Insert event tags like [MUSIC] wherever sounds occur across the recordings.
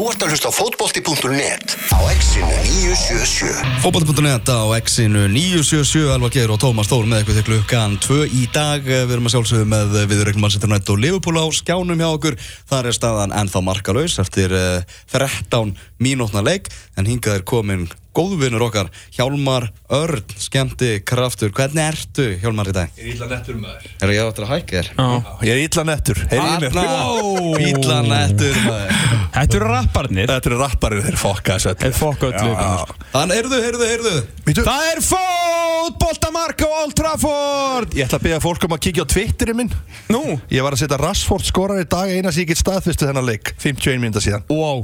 Þú ert að hlusta á fótbolti.net á exinu 977 Fótball.net á X-inu 977 Alvar Geir og Tómas Þór með eitthvað til klukkan 2 í dag. Við erum að sjálfsögðu með viðurregnum Manchester United og Liverpool á skjánum hjá okkur. Þar er staðan ennþá markalauðs eftir uh, 13 mínútna leik En hingað er komin góðvinnur okkar Hjálmar Örn, skemmti kraftur. Hvernig ertu Hjálmar í dag? Ég er illa nettur maður. Er ég áttur að hækka þér? Ég er illa nettur ítla nettur maður. Þetta eru rapparnir. Þetta eru rapparið þeir fokka þessu Þeir fokka öllu Já. Þannig, heyrðu, heyrðu, heyrðu. Það er fótboltamark á Old Trafford. Ég ætla að byggja fólk um að kíkja á Twitterinn minn. Nú? Ég var að setja Rashford skorar í dag eina sem ég get staðfyrstu þennan leik 51 minúta síðan. Wow,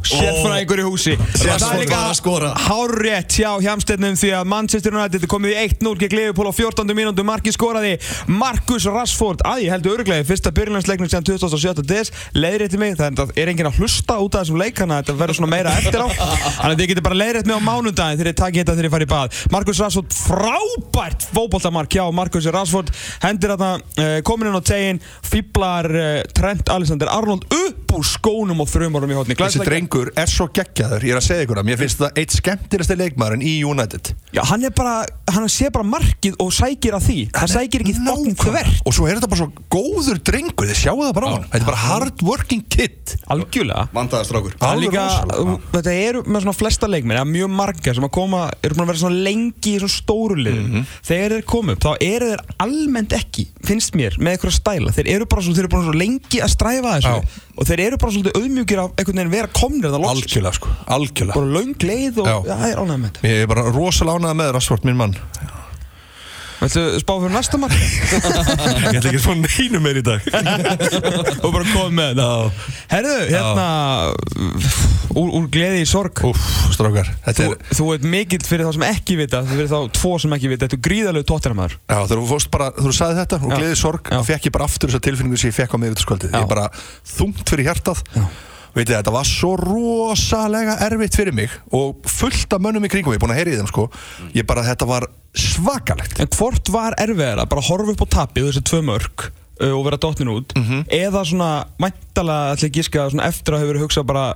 Það að hárrétt hjá hjamstennum því að Manchester United komið í 1-0 gegn Liverpool á 14. mínútu. Marki skoraði Marcus Rashford. Að ég heldur öruglega fyrsta byrjunarleiknum síðan 2017 des. Leiðrétti mig það er enginn að hlusta út af þessum leik þannig að þetta verður svona meira eftir á. Þannig að þið getur bara leiðrétt mig á mánudaginn þegar þið takið þetta þegar þið farið í bað. Marcus Rashford frábært fótboltamark hjá Marcus Rashford. Hendir þarna uh, komin inn á tegin fýblar uh, Trent Alexander Arnold upp úr skónum og frumorum í hótni Þessi drengur er svo geggjaður Ég er að segja ykkur að mér finnst það eitt skemmtilegsti leikmaðurinn í United. Já, hann er bara, hann sé bara markið og sækir að því. Það sækir ekki þokkin þvert. Og svo er þetta bara svo góður drengur Þið sjáu það bara á hann Þetta er bara hard working kid. Algjörlega. Það er Alveg líka, rosalega. þetta eru með svona flesta leikmenn, eða mjög marga sem að koma, eru búin að vera svona lengi í svona stóru liðum. Mhm. Þegar þeir koma upp, þá eru þeir almennt ekki, finnst mér, með eitthvað stæla. Þeir eru bara svona, þeir eru bara svona lengi að stræfa þessu. Já. Og þeir eru bara svolítið auðmjúkir af einhvern veginn vera komnir það loks. Algjörlega sko Algjörlega Bara löng leið og, Já. já, það er ánægð með þetta. Ég er bara rosalega ánægð með Rashford, minn mann Viltu spá fyrir næsta mark? [LAUGHS] Ég ætla ekki að svona neinu meir í dag [LAUGHS] og bara koma með þetta. Herðu, hérna, úr, úr gleði í sorg. Úff, strákar Þú, er þú ert mikill fyrir þá sem ekki vita Fyrir þá tvo sem ekki vita Þetta er gríðalegu tóttiramaður Já, þegar þú fórst bara, þú sagði þetta Já. gleði sorg, Já. þá fekk ég bara aftur þessa tilfinningu sem ég fekk á miðvitaðskvöldið. Já. Ég bara þungt fyrir hjartað. Veit ég, þetta var svo rosalega erfitt fyrir mig og fullt af mönnum í kringum, ég er búin að heyra í þeim sko. Ég bara, þetta var svakalegt. En hvort var erfiðara Bara horfa upp á tapið Þessi tvö mörg Og vera dottin út Mhm. Eða svona Mæntalega ætla ég að Svona eftir að hefur hugsað bara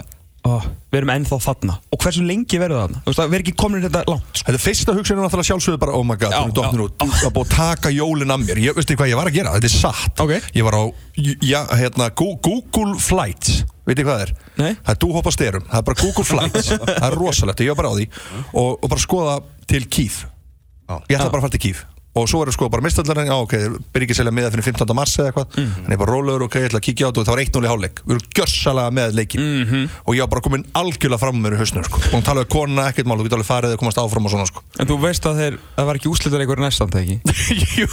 oh, Við erum ennþá þarna Og hversu lengi verður það þarna Þú veist að Við erum ekki komin þetta langt sko. Þetta er fyrsta hugsunum náttúrulega sjálfsögðu bara, oh my god, Já, hún er dottin já. út. Það er búið að taka jólin af mér. Ég veistu hvað ég var að gera, þetta er satt. Ok. Ég var á, já, hérna, Google Flights, veit ég hvað það er? Nei. Það er dúhopp á styrum, það er bara Google Flights, [LAUGHS] það er rosalegt, ég var bara á því og, og bara skoða til Kíf. Ég ætla Já. bara að fara til Kíf og svo er það sko bara mistallarinn, já ok, byrja ekki að selja miða fyrir 15. mars eða eitthvað, Mhm. þannig ég bara rólegur ok, ég ætla að kíkja á þetta og það var 1-0 í hálfleik við erum gjörsalega með leikin Mhm. og ég var bara komin algjörlega fram með mér í hausnum sko. og hún talaði við konuna, ekkert mál, þú getur alveg farið og komast áfram og svona sko En þú veist að þeir Það var ekki úslitaleikur næstan það ekki [LAUGHS] Jú,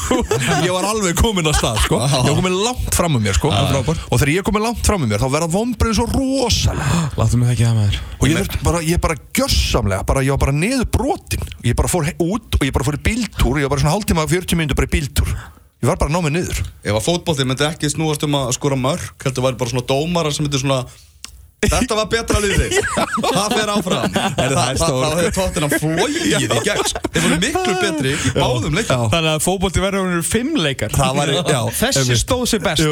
ég var alveg komin á stað sko. ég var komin langt fram með mér sko. frábært. og þegar ég er komin langt fram með mér þá verða vombrið svo rosalega Hálftíma, 40 minnur bara í bíltúr. Ég var bara að ná mig niður. Ef að fótbolti myndi ekki snúast um að skora mörg heldur væri bara svona dómarar sem myndi svona Þetta var betra liði [LAUGHS] Það fer áfram. Er það er hefur tóttina flóið í gegn sko. Þeir voru miklu betri í báðum leikjum. Þannig að fótbolti verður fimm leikar. Það var- já, Þessi stóð sér best.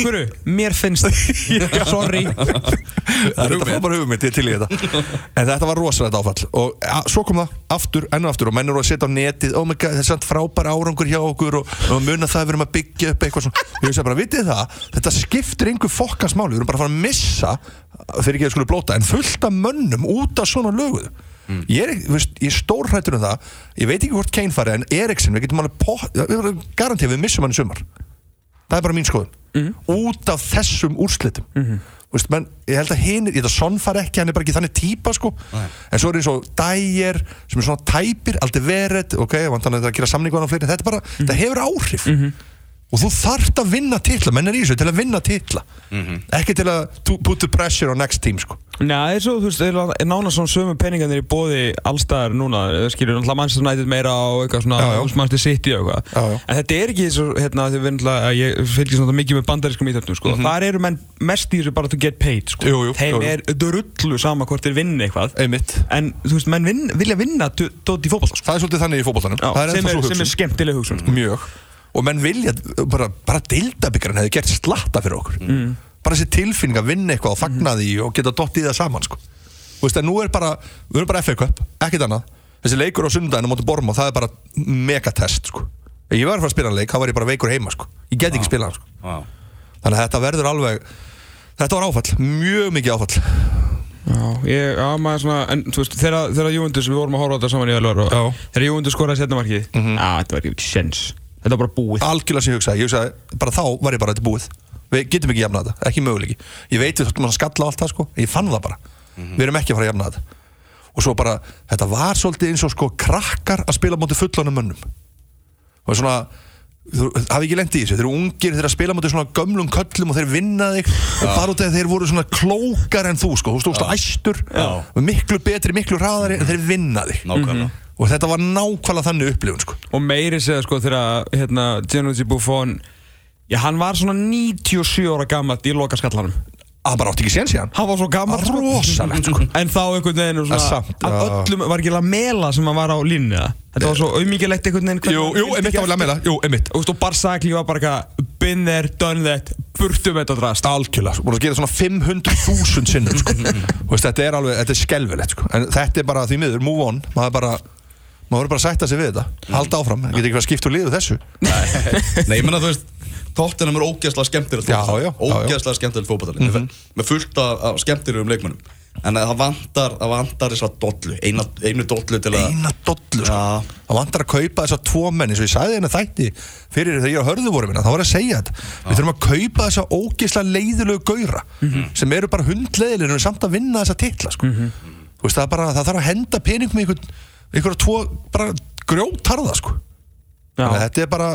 Hverju? Mér finnst [LAUGHS] Sorry. Það er þetta bara hugmynd, ég er til í þetta. En þetta var rosalegt áfall. Og ja, svo kom það aftur, enn og aftur Og menn eru að setja á netið Oh my god, þetta er samt frábær árangur hjá okkur Og, og muna það að við erum að byggja upp eitthvað svona. Ég veist bara, vitið það? Þetta skiptir einhver fokkans máli Við erum bara að fara að missa Fyrir ekki að skulu blóta En fullt af mönnum út af svona löguðu Ég er, þú veist, ég er stórhættur um það. Ég veit ekki hvort Kane fari En Eriksen, við getum alveg pott Garantið við missum hann í sumar. Það er bara mín skoðun. Út af þessum úrslitum. Mm veist, menn, Ég held að hinn, ég held að Son fari ekki Hann er bara ekki þannig típa sko. En svo er eins og Dyer sem er svona tæpir Aldrei verið, ok, vantan að gera samningu á fleiri Þetta, er bara, þetta hefur áhrif Og þú þarft að vinna titla Menn er í þessu til að vinna titla. Ekki til að put the pressure on next team sko. Nei, það er svo, þú veist, það er nánast svona sömu peningarnir í bóði allstaðar núna, skilur náttúrulega Manchester United meira á eitthvað svona, og Já, já. eitthvað, en þetta er ekki svo, hérna, náttúrulega, ég fylgir svona mikið með bandarískum íþjóttum, sko, þar eru menn mest í þessu bara to get paid, sko. Jú, jú, þeim jú, jú. er drullu sama hvort þeir vinna eitthvað, Einmitt. En þú veist, menn vin, vilja vinna dótt í fótball, sko, Það er svolítið þannig í fótboltanum sem, sem Og menn vilja, bara, bara deildabikkarinn hefði gert slatta fyrir okkur. Bara þessi tilfinning að vinna eitthvað og fagna því og geta dott í það saman sko. Þú veist, en nú er bara, við erum bara FA Cup, ekkert annað. Þessi leikur á sunnudaginn á móti Borm og það er bara megatest, sko. Ég var að fara að spila hann leik, þá var ég bara veikur heima, sko. Ég get ekki spila hann, sko. Þannig að þetta verður alveg Þetta var áfall, mjög mikið áfall. Já, ég, já, maður svona, en þú veist, þegar, þegar Júndus, við vorum að horfa á þetta saman í Ölvar og þegar Júndus skoraði setna markið, já, þetta var ekki sens. Þetta var bara búið. Algjörlega sem ég hugsaði, ég hugsaði, bara þá var ég bara þetta búið. Við getum ekki jafnað þetta, ekki möguleiki Ég veit við þurfum að skalla allt það, sko. Ég fann það bara, við erum ekki að fara að jafna þetta. Og svo bara, þetta var svolítið eins og sko krakkar að spila á móti fullonum mönnum. Og svona þú hafi ekki lengt í þessu, þeir eru ungir þeir eru að spila móti svona gömlum köllum og þeir vinna þig. Og bara út af þeir voru svona klókar en þú sko, þú stóðst á æstur og miklu betri, miklu hraðari en þeir vinna þig. Nákvæmlega og þetta var nákvæmlega þannig upplifun sko. Og meiri segja, sko, þegar, hérna, Gianluigi Buffon, já, hann var svona 97 ára gammalt í loka skallanum. að bara átti ekki séns í hann Hann var svo gammalt, sko. rosalegt sko. [LAUGHS] En þá einhvern veginn, svona, samt, af já. öllum, var ekki alveg mela sem hann var á það? Þetta var svo auðmikilegt einhvern veginn. jú, hann jú, ávilega eftir. meila, jú, veist, og Barsakli var bara eitthvað, been there, done that, burtu með þetta drast. algjörlega, búin að gera svona 500.000 sinnum sko. [LAUGHS] Þetta er alveg, þetta er skelvilegt sko. en þetta er bara því miður, move on maður bara, maður verður bara að sætta sig við þetta. Halda áfram, það getur ekki að skipta úr liðu þessu. Nei, ég menna þú veist er Já, já, já, já. Ógeðslega skemmtilegt fótballtali mm Með fullt af, af skemmtilegum leikmönnum. En það vantar, vantar þess að dollu Eina, Einu dollu til að eina dollu sko. Já. það vantar að kaupa þessa tvo menn eins og ég sagði henni þætti fyrir þegar ég var hörðu voru minna þá var ég að segja þetta. Við þurfum að kaupa þessa ógeðslega leiðilegu gauðra sem eru bara hundleiðilegir en eru samt að vinna þessa titla sko. þú veist það bara, það þarf að henda peningum í einhvern, einhverja tvo bara grjótarða sko. Þannig að þetta er bara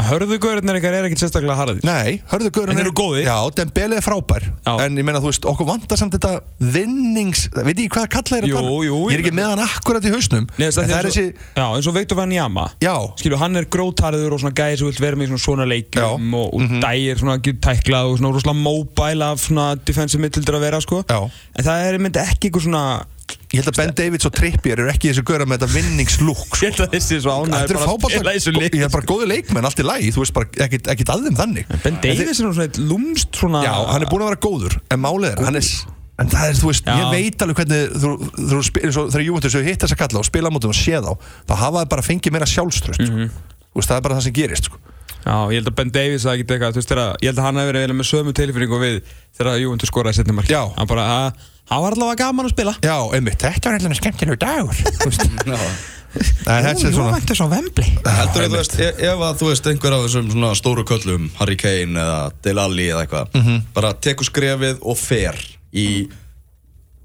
Hörðugörðinir ykkar er ekkert sérstaklega harðið. Nei, hörðu Guðrún En eru góðir? Já, Dembele er frábær Já. En ég meina, þú veist, okkur vantar samt þetta vinnings Veit ég hvað kalla er Jú, jú, Ég er ekki ég- með hann akkurat í hausnum Nei, En það það er þessi Já, eins og Viktor Vanjama Já, Skilju, hann er grótarður og svona gæði sem vilt vera með í svona svona leikum Já. Mhm. og, og dægir svona getur tæklað og svona rosalega mobile af svona defensive midfielder að vera sko Já. En það er myndi ekki eitthvað svona ég held að Ben Davids og Trippier eru ekki þessi gauðra með þetta vinningslúk sko. Ég held að þessi svo eru bara að spila þessu leik Ég er bara góði leikmenn, allt í lagi Þú veist bara, ekkit, ekkit að þeim þannig Ben Davies er svona eitt lúmst svona Já, hann er búin að vera góður En málið er, hann er En það er, þú veist, Já. ég veit alveg hvernig þú, þú, þú, þegar Júventus hefur hitt þessa kalla og spila á mótum og sé þá, þá hafa það bara fengið meira sjálfströst, sko. Þú veist, það er bara það sem gerist, sko. Já, ég held að Ben Davies að ekki eitthvað, þú veist, þegar, ég held að hann hefur verið með sömu tilfinningu við þegar Júventus skoraði setni marki. Já. Hann bara, að, hann var allavega gaman að spila. Já, einmitt, þetta var eitthvað skemmtilegur dagur, þú veist. [LAUGHS] Nei, þetta er svona, væntu svo vembli. Heldur þú veist, ef, að þú veist einhver af þessum svona stóru köllum Harry Kane eða Dele Alli eða eitthvað Mhm. bara tekur skrefið og fer í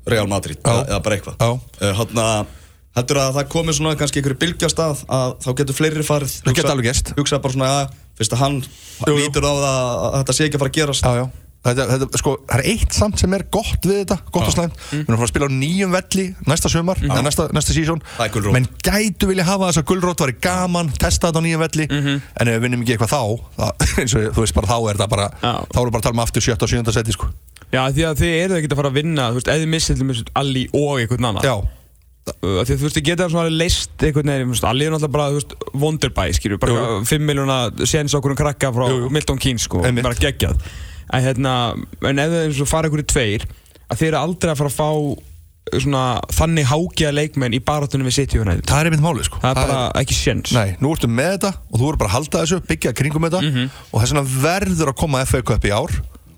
Real Madrid Já. eða, bara eitthvað Já. uh, Hanna, heldur að það komi svona kannski einhverju bylgjast að að þá getur fleiri farið Það geti alveg gerst. hugsa bara svona að fyrst að hann lítur á það að þetta sé ekki að fara að gerast já, já. Þetta, þetta, sko, það er eitt samt sem er gott við þetta, gott og slæmt. Við erum að fara að spila á nýjum velli næsta sumar, eða næsta, næsta sísón. Menn gætu vilja hafa þess að gulrót væri gaman, testa þetta á nýjum velli, en ef við vinnum ekki eitthvað þá, það, [LAUGHS] eins og þú veist bara þá er þetta bara, Já. þá erum við bara að tala um aftur 7. og 7. seti, sko. Já, því að þið eru ekki að fara að vinna, þú veist, þið missið til missið Alli og einhvern annan. Já, Því þú veist, þið geta svona leist einhvern veginn, þú veist, Alli er náttúrulega bara, þú veist, Wonderbæ, skilju, bara Jú. 5 miljóna séns okkur um krakka frá Jú, jú. Milton Keynes, sko, bara geggjað. En hérna, en ef þið eins og fara einhverju tveir, að þið eru aldrei að fara að fá uh, svona þannig hákjaða leikmenn í barátunum við City United. það er einmitt málið, sko. Það er bara ekki séns. Nei, nú ertu með þetta og þú verður bara að halda þessu, byggja kringum þetta og þess vegna verður að koma FA Cup í ár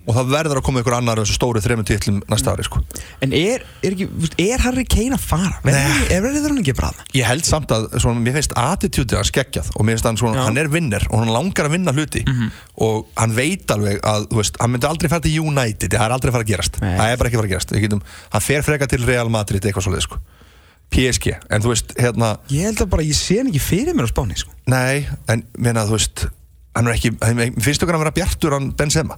og það verður að koma ykkur annar þessu stóru þremur titlum næsta ári sko. En er, er ekki, þú er Harry Kane að fara? Verður er hann ekki bara það? Ég held samt að svona, mér finnst attitútið hans geggjað og mér finnst hann svona, Já. hann er vinner og hann langar að vinna hluti og hann veit alveg að, þú veist, hann myndi aldrei fara til United, það er aldrei að fara að gerast Nei. það er bara ekki að fara að gerast, getum, hann fer freka til Real Madrid eitthvað svoleið sko. PSG, en þú veist, hérna Ég held að bara, ég sé hann ekki fyrir mér á Spáni, sko. nei, en meina, þú veist hann er ekki, finnst okkar að vera bjartur hann Benzema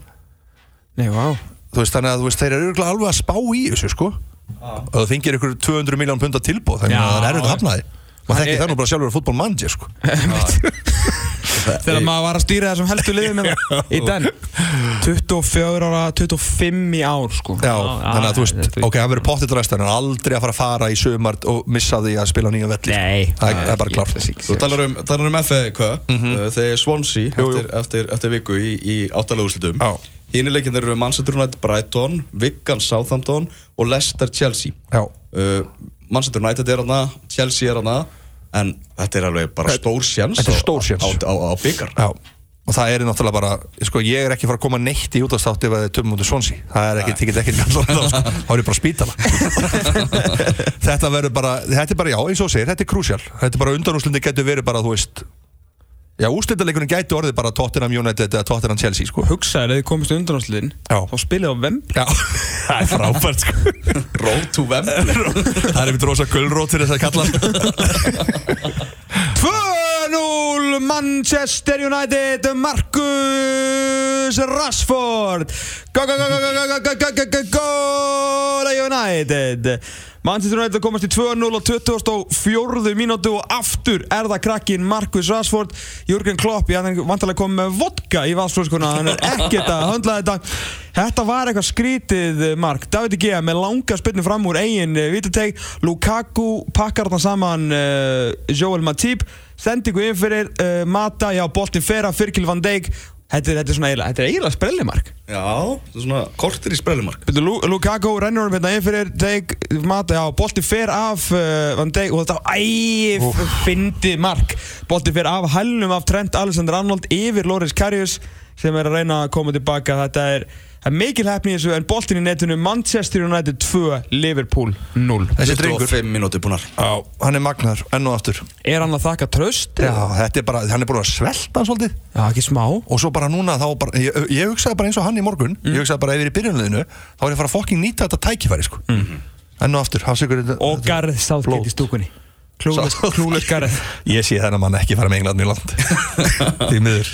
Nei, vá. þú veist, þannig að veist, þeir eru örugglega alveg að spá í þessu sko. Og það fengir ykkur 200 miljón pund að tilbúð þannig að það er erfitt að hafna því. Maður þekki nú bara sjálfur að fútból manager sko. [LAUGHS] Þegar maður var að stýra þessum helstu liðum hérna [LAUGHS] í den. 24 ára, 25 í ár sko. Já, þannig að þú veist, ok, það verður pottit ræstar en aldrei að fara að fara í sumar og missa því að spila á nýja velli Nei, það er, bara klárt. Þú talar um, talar um FA Cup Mhm. uh, þegar Swansea eftir, eftir, eftir viku í, í leikinir eru Manchester United Brighton, Wigan Southampton og Leicester Chelsea. Já, uh, Manchester United er hana Chelsea er hana en þetta er alveg bara stór sjans Þetta stór séns. á, á, á, byggar. Já, og það er náttúrulega bara, sko, ég er ekki fara að koma neitt í útastátt ef það er tömum út úr svonsi það er ekki, [LAUGHS] það get ekki sko. þá er ég bara spítala. [LAUGHS] Þetta verður bara, þetta er bara, já, eins og segir þetta er krúsjál, þetta er bara undanúslindi getur verið bara, þú veist já, úrslitaleikunum gæti orðið bara Tottenham United eða Tottenham Chelsea, sko Hugsaður eða þið komist undanásliðin Já. Þá spilið á Vemb já, það er frábært, sko Road to Wembley það er einmitt rosa gulrót fyrir þess að kalla 2-0 Manchester United Marcus Rashford Go, go, go, go, go, go, go, go, go, go, Góla United Manchester United komast í 2-0 og 24. mínútu og aftur er það krakkin Marcus Rashford Jürgen Klopp, ég hann vantarlega kom með vodka í valsflöskuna, hann er ekkert að höndla þetta. Þetta var eitthvað skrítið mark, David Gea með langa spilnu fram úr eigin uh, vituteg Lukaku pakkar þarna saman uh, Joel Matip. Sendingu inn fyrir uh, Mata, já, boltin fer af Fyrkil van Dijk Þetta er, þetta er svona eiginlega, þetta er eiginlega sprellimark. Já, það er svona kortir í sprellumark Byrju, Lu Lukaku rennur um hérna inn fyrir Dijk, Mata, já, boltin fer af uh, Van Dijk og þetta, æ, fyndi mark. Boltin fer af hælnum af Trent Alexander-Arnold yfir Loris Karius sem er að reyna að koma tilbaka. Þetta er, það er mikil hefni í þessu en boltin í netinu Manchester United 2, Liverpool 0 þessi drengur, 25 mínúti búnar. Já, hann er magnar enn og aftur. Er hann að þakka tröst? já, þetta er bara, hann er búin að svelta svolítið. Já, ekki smá. Og svo bara núna þá bara, ég, ég hugsaði bara eins og hann í morgun ég hugsaði bara ef ég er í byrjunliðinu þá er ég að fara að fokking nýta þetta tækifæri sko. enn og aftur, hafsikur Og Gareth Southgate í stúkunni. Klúles Gareth. [LAUGHS] Ég sé þennan mann ekki fara með England mjög land. [LAUGHS] Því miður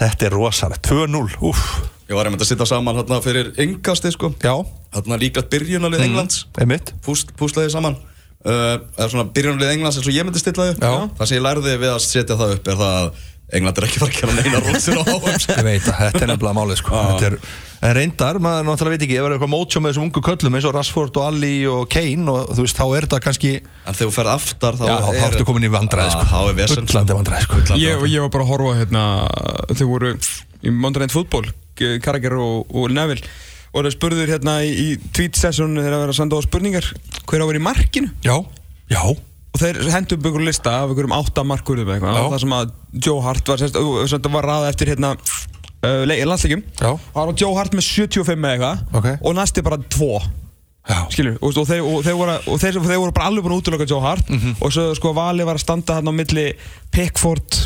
þetta er rosalegt, 2-0 úff, Ég var einmitt að sitta saman hérna fyrir yngasti sko. Já, Hérna líka byrjunalið Englands. einmitt. Púst, Púslaði saman. Uh, eða svona byrjunalið Englands eins og ég myndi stilla þau. Já. Það sem ég lærði við að setja það upp er það að England er ekki fara að gera neina [LAUGHS] rótsir á HM sko. ég veit að þetta er nefnilega málið sko. Þetta er, en reyndar, maður náttúrulega veit ekki ef það er eitthvað mótsjó með þessum ungu köllum eins og Rashford og Ali og Kane og þú veist, þá er þetta kannski En þegar þú ferð aftar þá já, þá er ertu komin í vandræði sko. Þá er vesen sko. Sko. Ég, ég var bara að horfa hérna þau voru í Monday Night Football Karagir og, og Neville og það spurður hérna í, í tweet session þegar það verið að senda á spurningar hver á að vera í markinu já, já, og þeir upp ykkur lista af ykkur um átta markurðum eitthvað það sem að Joe Hart var, sérst, sérst, var ræða eftir hérna uh, landsleikjum Já. og það var Joe Hart með 75 eða eitthvað Ok. og næsti bara 2 já. skilur, og, og, þeir, og, þeir voru, og, þeir, þeir voru bara alveg búin að útlöka Joe Hart Mhm. og svo sko Vali var að standa hann á milli Pickford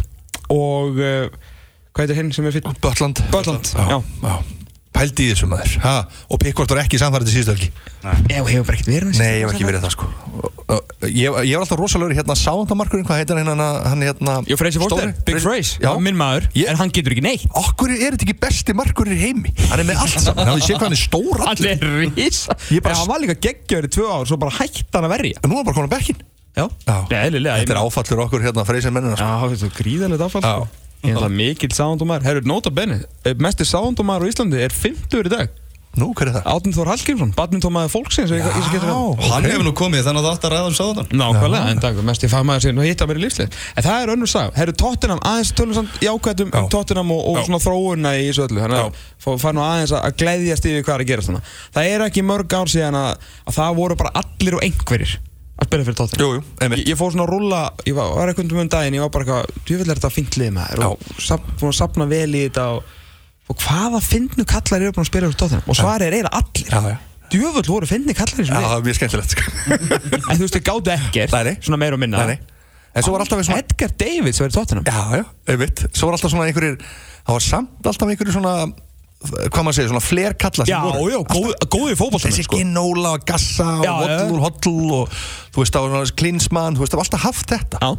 og uh, hvað heitir hinn sem er fyrir Bötland Butland, já, já. já. Pældi í þessu maður. Ha, og Pickford var ekki samfærið til síðustu helgi. Ég bara ekkert verið Nei, ég hef ekki verið það sko. Ég, ég var alltaf rosalegur í hérna sáðandamarkurinn, hvað heitir hann hann hérna Jó, Freysi Foster, Stóri? Big Freys, minn maður Ég- En hann getur ekki neitt. Okkur er þetta ekki besti markurinn í heimi? Hann er með allt saman, hann sé hvað hann er stór Hann allir er rísa Ég bara- hann var líka geggjöður í tvö ár Svo bara hætti hann að verja. En nú er hann bara á bekkin Já, Já. eðlilega Þetta er áfallur okkur hérna freysin mennina Já, þetta er það mikill sáðundumar. Herru, nota benni Mestir sáðundumar á Íslandi er 50 í dag. Nú, hver er það? Átni Þór Hallgrímsson Badmintómaður fólksins Já, Og hann hefur nú komið þannig að það átt að ræða um sáðan Nákvæmlega, en takk, mest ég fæði sér og hitta mér í lífslið En það er önnur sag, herru Tottenham aðeins tölum samt jákvæðum um Já. Tottenham og, og svona þróuna í þessu öllu. Þannig að fá- fær nú aðeins að gleðjast yfir hvað er að gerast þannig Það er ekki mörg ár síðan að, að það voru bara allir og einhverjir að spila fyrir Tottenham? Jú, jú, einmitt. Ég, ég fór svona að rúlla, ég var, var eitthvað um daginn, ég var bara eitthvað, djúvill er þetta fint lið maður? Og sap, búin að sapna vel í þetta og, og hvaða fyndnu kallar eru búin að spila fyrir Tottenham? Og svarið er eiginlega allir. Já, já. Djúvill voru fyndni kallar í Já, þessu það er mjög skemmtilegt sko. [LAUGHS] En þú veist, þið gáðu ekkert, Nei, nei. svona meir og minna. Nei, nei. En svo var alltaf svona Edgar Davids verið Tottenham. Já, já, einmitt. Svo var alltaf svona einhverjir Það var samt alltaf einhverjir svona Hvað maður segir, svona flerkalla sem Já, voru. já, góð, góði fótballtamenn Þessi sko. Ginóla og Gassa og Já, og Hoddle og þú veist, það var svona Klinsmann, þú veist, það var alltaf haft þetta. Já.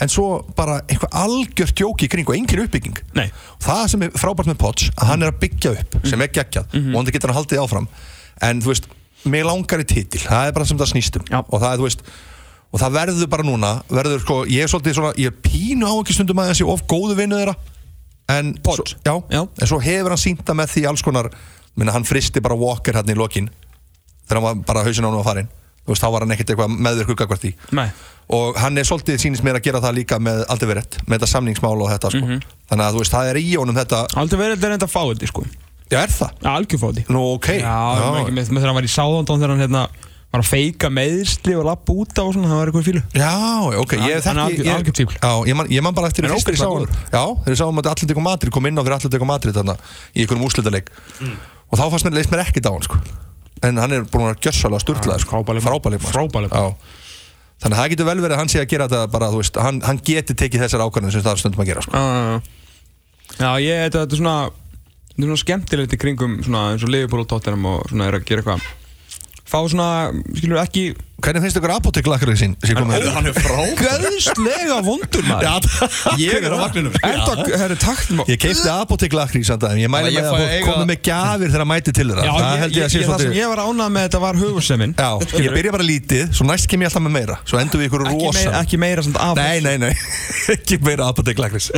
En svo bara eitthvað algjört jóki í kring og engin uppbygging. Nei. Það sem er frábært með Potts að hann er að byggja upp sem er geggjað Mhm. og hann getur hann haldið áfram. En þú veist, mig langar í titil það er bara sem það snýstum og það er, þú veist og það verður bara núna verður sko, ég er svolítið svona, ég er pínu á ekki stundum að þessi of góðu vinnu þeirra en, svo, já, Já. en svo hefur hann sýnda með því alls konar minna, hann fristi bara Walker hann í lokin þegar hann var bara hausin á hann var farin veist, þá var hann ekkert eitthvað meðvirku gagvart í Nei. og hann er svolítið sýnist mér að gera það líka með aldrei verið með þetta samningsmál og þetta sko. Mhm. þannig að þú veist, það er í honum þetta Aldrei verið þetta fá þetta sko Já, er það? Algjörfóti Nú, ok Já, já. Ekki, með, með þegar hann var í Sáðondón þegar hann hérna var að feika meðsli og lappa út á og svona, það var eitthvað fílu Já, ok, ég þekki algjör- ég- algjör fífl. Já, ég man, ég man bara eftir En því fyrst þegar ég sá ógeðslega hann Já, þegar ég sá hann að Atletico Madrid kom inn á fyrir Atletico Madrid þarna í einhverjum úrslitaleik og þá fannst mér, leist mér ekkert á hann sko. en hann er búin að gjössalega sturlaði sko. frábær leikmaður. Frábær leikmaður, sko. Frábær leikmaður. Já. Þannig að það getur vel verið að hann sé að gera þetta bara, þú veist, hann, hann geti tekið þessar ákvarðanir sem það er stundum að gera sko. Já, já, já. Já, ég, þetta, þetta er svona Þetta er svona skemmtilegt í kringum svona eins og Liverpool og Tottenham og svona er að gera eitthvað Fá svona, skilur ekki Hvernig finnst ykkur apoteklakrið sín? Hann er frá Gæðslega vondur maður. Ég er á vagninum maður Ég keipti apoteklakrið samt að ég mæli með að komi með gjafir þegar að mæti til þeirra. Já, Það sem ég var ánað með þetta var hugursemin Já, ég byrja bara lítið, svo næst kem ég alltaf með meira Svo endur við ykkur rosa ekki meira samt af Nei, nei, nei, [LAUGHS] ekki meira apoteklakris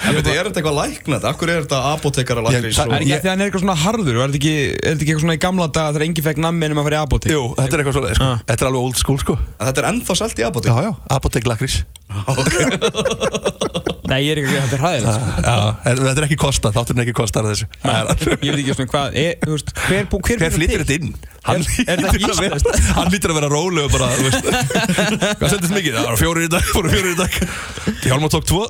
Ég veit, er þetta eitthvað læknat? Akkur er þetta apotekara lakrís? Ég- það- Er ekki að að hann er eitthvað svona harður Er þetta ekki, er ekki eitthvað svona í gamla daga þegar engi fekk nammi en maður fyrir apotek Jú, þetta er eitthvað svolítið, sko Ah. Þetta er alveg old school, sko Þetta er ennþá selt í apotek? Já, já, apoteklakris [LAUGHS] Nei, ég er ekki að þetta er hæðilegt sko. Þetta er ekki kosta, þátturinn er ekki kostar þessu Ég veit ekki svona hvað er, veist, Hver, flyttir þetta inn? Hann Er- er að lítur að vera róleg bara, þú veist Hvað sendist mikið? Það var fjórir í dag, fóru fjórir í dag Hjálmar tók tvo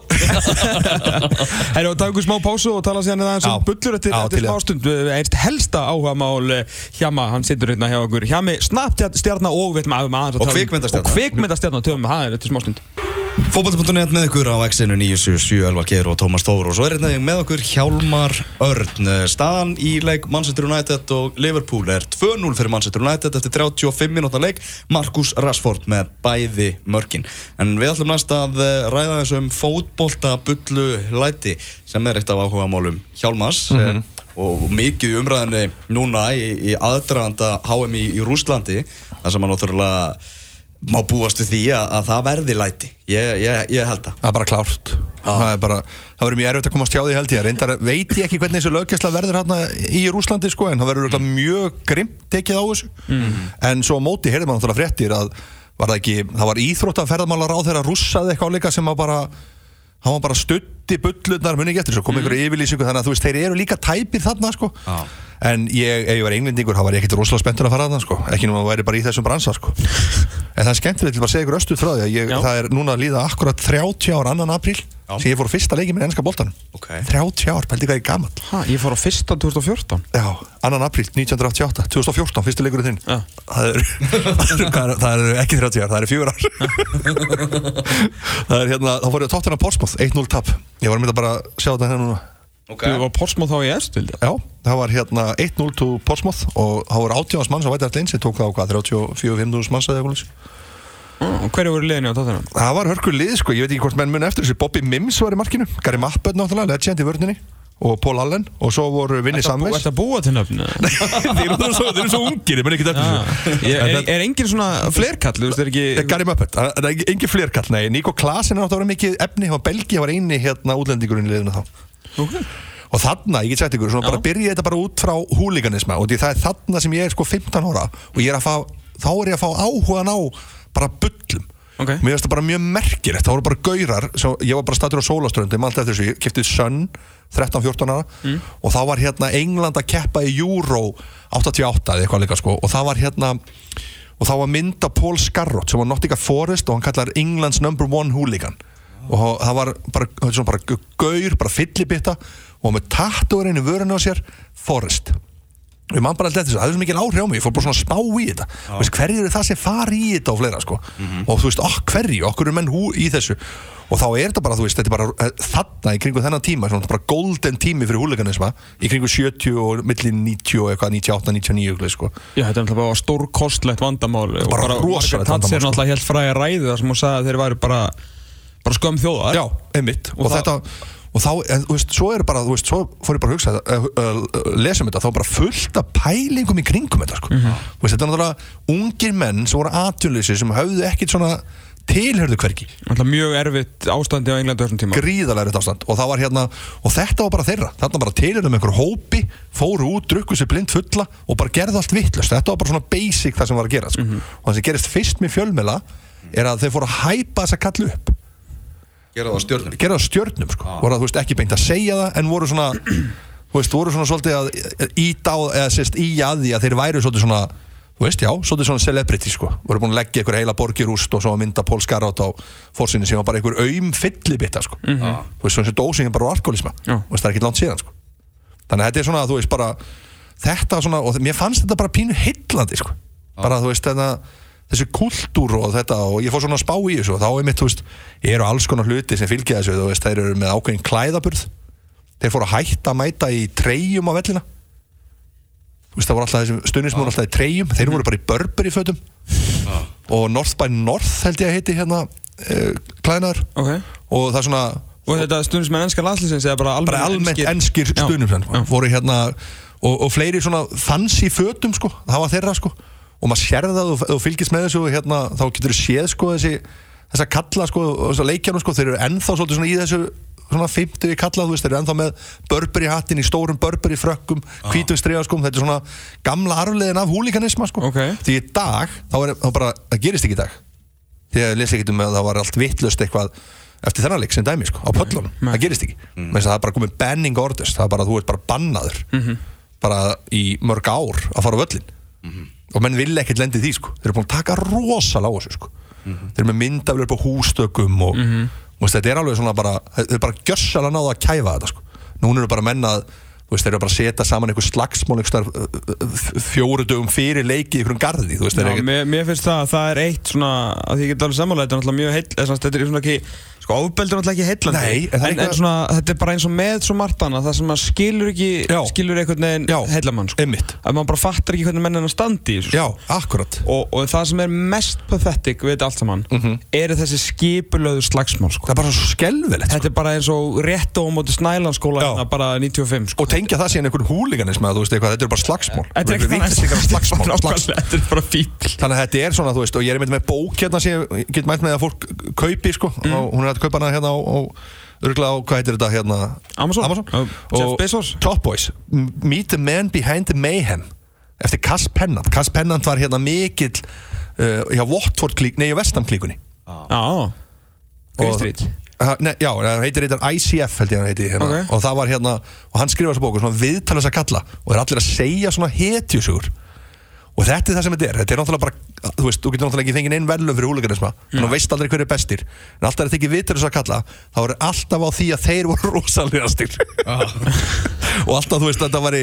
Herru, og taka ykkur smá pásu og tala síðan aðeins um bullur eftir, það. smástund Einst helsta áhuga mál Hjama, hann situr hérna hjá okkur Hjami, Snapchat stjarnar og við veitum að maður Og kvikmyndastjarna. Fótbolti.net með ykkur á X-inu 977 Elvar Geir og Tómas Þór. Og svo er hérna með okkur Hjálmar Örn. Staðan í leik Manchester United og Liverpool er 2-0 fyrir Manchester United eftir 35 minúta leik. Marcus Rashford með bæði mörkin. En við ætlum næst að eh, ræða þessum fótbolta bullu læti sem er eitt af áhuga málum Hjálmars mm og mikið umræðinni núna í, í aðdraganda HM í, Rúslandi þar sem hann náttúrulega má búast við því að, að það verði læti. Ég, ég, ég held það. Það er bara klárt. Það er bara, það verður mjög erfitt að komast hjá því held ég. Reyndar veit ég ekki hvernig þessu löggæsla verður hérna í Rúslandi sko En það verður mm. mjög grimt tekið á þessu. En svo á móti heyrði maður náttúrulega fréttir að var það ekki, það var íþrótt að ferðamálar á þeirra rússaði eitthvað líka sem var bara hann var bara stutti bullurnar muni ekki eftir svo kom einhver yfirlýsingu þannig að þú veist þeir eru líka tæpir þarna sko. Já. en ég, ef ég var englendingur þá var ég ekkert rosalega spenntur að fara þarna sko. Ekki nú að væri bara í þessum bransa sko. En það er skemmtilegt til að segja ykkur östuð frá því að ég, það er núna að líða akkurat 30 ár annan apríl. Sem ég fór á fyrsta leikið minn ennska boltanum. Ok. 30 ár, pældi hvað ég er gammal ha, Ég fór á fyrsta 2014 Já, annan apríl 1988, 2014, fyrsti leikurinn þinn. Já. það er, [LAUGHS] það, er, það er ekki 30 ár, það er 4 ár. [LAUGHS] Það er hérna, þá fór ég að tóttina Portsmouth 1-0 tap, ég var að mynda bara að sjá þetta hérna núna. Þú var Portsmouth þá í efstildi Já, það var hérna 1-0 til Portsmouth og það voru 80 manns á vætið allir eins ég tók það á hvað, 34-5 manns eða svoleiðis. Hverju voru liðinni á tóttunum? Það var hörkur lið sko, ég veit ekki hvort menn mun eftir þessi Bobby Mims var í markinu, Gary Mappert náttúrulega, legend í vörninni og Paul Allen og svo voru Ertu Samves að búa til nöfn? [LAUGHS] Þeir eru svo, þeir eru svo ungir, ég menn ekki þetta er, er, er engin svona flerkall? Veist, er ekki Gary Muppet, það er engin flerkall, nei Nico Klasin er náttúrulega mikið efni, hann var Belgi, hann var eini hérna útlendingurinn í liðinu þá okay. Og þarna, ég get sagt ykkur, svona Já. bara byrja þetta bara út frá húliganisma og því það er þarna sem ég er sko 15 ára og ég er að fá, þá er ég að fá áhugan á bara bullum. Ok. Mér finnst það bara mjög merkilegt, það voru bara gaurar svo, ég var bara statur á sólaströndi, maður alltaf eftir þessu. Ég kiftið Sun, 13-14 ára. Mm. og þá var hérna England að keppa í Euro 88 eða eitthvað líka sko. Og það var hérna og þá var mynda Paul Scarrott sem var Nottingham Forest og hann kallar Englands number one hooligan. Og það var bara, svona bara gaur, bara fyllibitta og með tattúurinn í vörinu á sér Forest og ég man bara alltaf þessu, það er svo mikil áhrif á mig ég fór bara svona að spá í þetta. Veist, hverju eru það sem fari í þetta og fleira sko. og þú veist, okk hverju, okkur eru menn hú í þessu. Og þá er þetta bara, þú veist, þetta er bara eh, þarna í kringu þennan tíma, svona bara golden tími fyrir húleganisma, í kringu 70 og milli 90 og eitthvað, 98, 99 eitthvað, sko. Já, þetta er náttúrulega bara stórkostlegt vandamál og Bara rosalegt vandamál, sko. náttúrulega helt fræði ræðu þar sem hún sagði að þeir væri bara bara skömm þjóðar Já, einmitt. Og, Og þetta og þá, en þú veist, svo er bara þú veist, svo fór ég bara að hugsa uh, uh, lesa um þetta, þá er bara fullt af pælingum í kringum þetta, sko, Mhm. þú veist, þetta er náttúrulega ungir menn sem voru atjunleysi sem höfðu ekkit svona tilhörðu Náttúrulega mjög erfitt ástandi á Englandi þessum tíma. Gríðalegri ástand. Og var hérna og þetta var bara þeirra, þarna bara tilhörðu með einhver hópi fóru út, drukku sér blind fulla og bara gerðu allt vittlust, þetta var bara svona basic það sem var að gera, sko, og það sem gerist fyrst með fjölmela er að þeir fóru að hæpa þessa kallu upp Gera það á stjörnum. Gera það á stjörnum sko. voru að þú veist ekki beint að segja það en voru svona þú veist, voru svona svolítið að íta á, eða sérst í að því að þeir væru svolítið svona, þú veist, já, svolítið svona celebrity, sko, voru búin að leggja einhver heila borgirúst og svo að mynda Pól Skarrátt á fórsinni sem var bara einhver aum fyllibitta, sko, þú veist, svona sem dósingin bara á alkoholisma, Já. þú veist, það er ekki langt síðan, sko. Þannig að þetta er svona, þú veist, bara þetta svona, og mér fannst þetta bara pínu heillandi, sko, bara, þú veist, þetta þessi kultúr og þetta og ég fór svona að spá í þessu og þá er mitt, þú veist, eru alls konar hluti sem fylgja þessu, þú veist, þeir eru með ákveðin klæðaburð. Þeir fóru að hætta að mæta í treyjum á vellina. Þú veist, það voru alltaf þessi stundismór alltaf í treyjum, þeir voru bara í Burberry fötum. Og North by North held ég að heiti hérna uh, klæðnar Ok. Og það er svona Og þetta stundum með ennska landslýsins eða bara almennt enskir? stundum Já. voru hérna og, og fleiri svona fancy fötum sko, það var þeirra sko og maður sérði það og, og fylgist með þessu hérna, þá getur þú séð sko þessi þessa kalla sko, og þessa leikjanum sko þeir eru ennþá svolítið svona í þessu svona 50 kalla, þú veist, þeir eru ennþá með Burberry hattin í stórum Burberry frökkum hvítum striga sko, þetta er svona gamla arfleðin af húlíkanisma sko. Ok. því í dag, þá er þá bara, það gerist ekki í dag. Því að ég lesi ekkert um að það var allt vittlust eitthvað eftir þennan leik sem dæmi sko, á pöllunum, Nei. það gerist ekki. Mm. það er bara komið banning orders, það er bara þú ert bara bannaður bara í mörg ár að fara á völlin og menn vilja ekkert lendi því sko. Þeir eru búin að taka rosalega á þessu sko. Þeir eru með myndaflur upp á hústökum og, og veist, þetta er alveg svona bara þeir eru bara gjössalega náðu að kæfa þetta sko. Núna eru bara menna að þú veist, þeir eru bara að setja saman einhver slagsmál fjóru dögum fyrir leiki í einhverjum garði, þú veist, Já, mér, mér finnst það að það er eitt svona að því ég get alveg sammála, þetta er mjög svona, þetta er svona ekki, sko ofbeldur er náttúrulega ekki heillandi Nei, en er en, en svona, þetta er bara eins og með svo margt annað það sem maður skilur ekki, Já. skilur einhvern veginn Já, heillamann, sko að maður bara fattar ekki hvernig menn er að standi í þessu, sko. já, akkurat og, og það sem er mest pathetic við þetta allt saman eru þessi skipulöðu slagsmál, sko það er bara svo skelvilegt sko. Þetta er bara eins og rétt á móti Snælandsskóla Já. hérna bara 95 sko. og tengja það síðan einhvern húliganism að þú veist eitthvað, þetta er bara slagsmál Þetta er ekki slagsmál, Þetta er bara fíbl Þannig að þetta er svona, þú veist, og ég er einmitt með bók hérna sem ég get mælt með að fólk kaupi, sko, og hún er að kaupa hana hérna á örgulega á, hvað heitir þetta hérna? Amazon. Amazon. Uh, Jeff Bezos. Top Boys, Meet the Man Behind the Mayhem, eftir Cass Pennant. Cass Pennant var hérna mikill, uh, hjá Watford klík, nei, hjá Vestam klíkunni. Já, Green Street Ha, Nei, já, það heitir þetta ICF held ég hann heiti hérna. Ok. og það var hérna, og hann skrifa þessu bóku svona viðtala þess að kalla og er allir að segja svona hetjusugur og þetta er það sem þetta er, þetta er náttúrulega bara þú veist, þú getur náttúrulega ekki fengið einn verðlum fyrir húleganisma þannig að þú veist aldrei hver er bestir. En alltaf er þetta ekki viðtala þess að kalla þá er alltaf á því að þeir voru [LAUGHS] rosalegastir [LAUGHS] og alltaf þú veist þetta var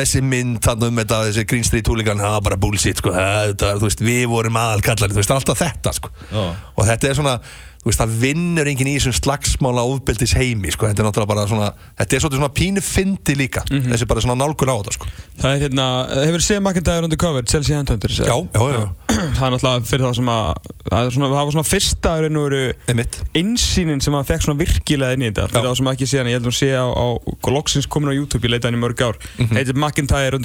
þessi mynd þannig um þetta, þessi Green Street húlegan það var bara bullshit sko, þetta, þú veist, við vorum aðalkallar, þú veist, alltaf þetta sko. Já. og þetta er svona veist, það vinnur enginn í þessum slagsmála ofbeldis heimi, sko, þetta er náttúrulega bara svona þetta er svona pínu fyndi líka. Þessi bara svona nálgur á þetta, sko. Það er hérna, hefur séð McIntyre undercover, Chelsea Handhunters já, já, já, Það er náttúrulega fyrir það sem að Það, er svona, það var svona fyrsta raun og veru einmitt. Insýnin sem að fekk svona virkilega inn í þetta. Fyrir það sem ekki séð hann, ég held að hún sé á, á Loksins komin á YouTube, ég leita hann í mörg ár. Heitir McIntyre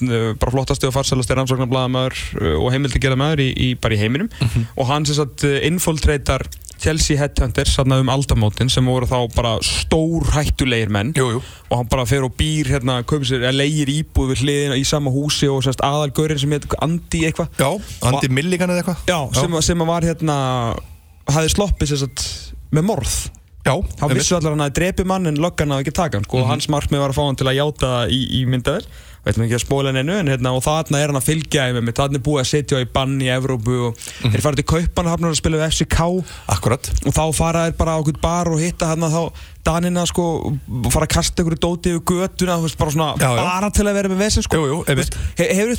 sem eh, bara flottasti og farsalasti rannsóknarblaðamaður uh, og heimildigerðamaður í, í, bara í heiminum. Og hann sérst uh, infiltreitar Chelsea Headhunters um aldamótin sem voru þá bara stór hættulegir menn. Jú, jú. og hann bara fer og býr hérna, sér, leigir íbúð við hliðina í sama húsi og sérst aðalgörinn sem heit Andi eitthvað. Já, Andi Milligan eða eitthvað. Já, sem, sem var hérna hafði sloppið sérst með morð. Já, þá vissu allar hann að drepi mann en löggan að ekki taka hann sko, og hans markmið var að fá hann til að játa það í, í myndaðir veitum ekki að spóla henni en hérna, og þarna er hann að fylgja þarna er búið að setja í bann í Evrópu og þeir fara til Kaupanhafnar að spila við FCK akkurat og þá fara þeir bara á okkur bar og hitta hann þá Danina sko fara að kasta ykkur dóti yfir veist, bara svona Já, já. bara til að vera með vesen sko. Jú, jú, einmitt. Þú veist, he, hefur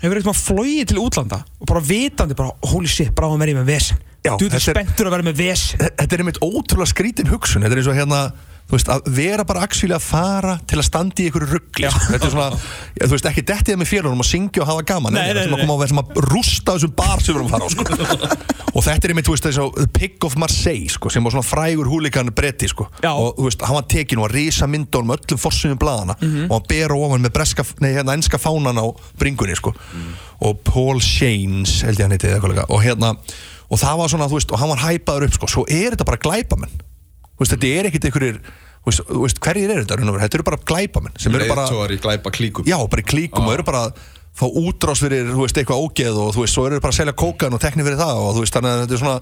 hefur eitthvað flóið til útlanda og bara vitandi bara holy shit, bara að vera með vesen. Þú ert er- spenntur að vera með vesen. Þetta er einmitt ótrúlega skrítin hugsun þetta er eins og hérna þú veist, að vera bara actually að fara til að standa í einhverju ruggli sko. þetta er svona, þú veist, ekki dettið með félunum að syngja og hafa gaman Nei, nei, nei, að koma á sem að rústa þessum bar sem við erum að fara á sko. [LAUGHS] og þetta er einmitt, þú veist, þess að Pig of Marseille, sko, sem var svona frægur húlikan bretti, sko, Já. og þú veist, hann var tekin og að risa myndunum öllum forsynum blaðana og hann bera ofan með breska, nei, hérna, enska fánan á bringunni, sko. Og Paul Shanes, held ég hann heiti eða eitthvað líka, og hérna, og það var svona, þú veist, og hann var hæpaður upp, sko, svo er þetta bara glæpamenn veist, þetta er ekkit einhverjir þú veist, veist, hverjir eru þetta, þetta eru bara glæpamenn sem eru bara, glæpa klíkum. Já, bara klíkum og eru bara að fá útrás fyrir, þú veist, eitthvað ógeð og þú veist, svo eru bara að selja kókan og tekni fyrir það og þú veist, þannig að þetta er svona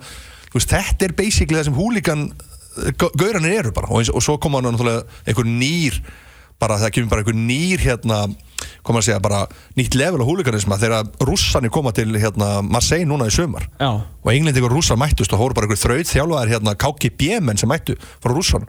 þetta er basically það sem húlíkan gau- gaurarnir eru bara. Og, eins, og svo koma náttúrulega einhver nýr bara það kemur bara einhver nýr hérna koma að segja bara nýtt level á húlikanisma þegar rússarnir koma til hérna Marseille núna í sömar Já. og englendingur rússar mættust og hóru bara einhver þraut þjálfaðir hérna KGB menn sem mættu frá rússanum.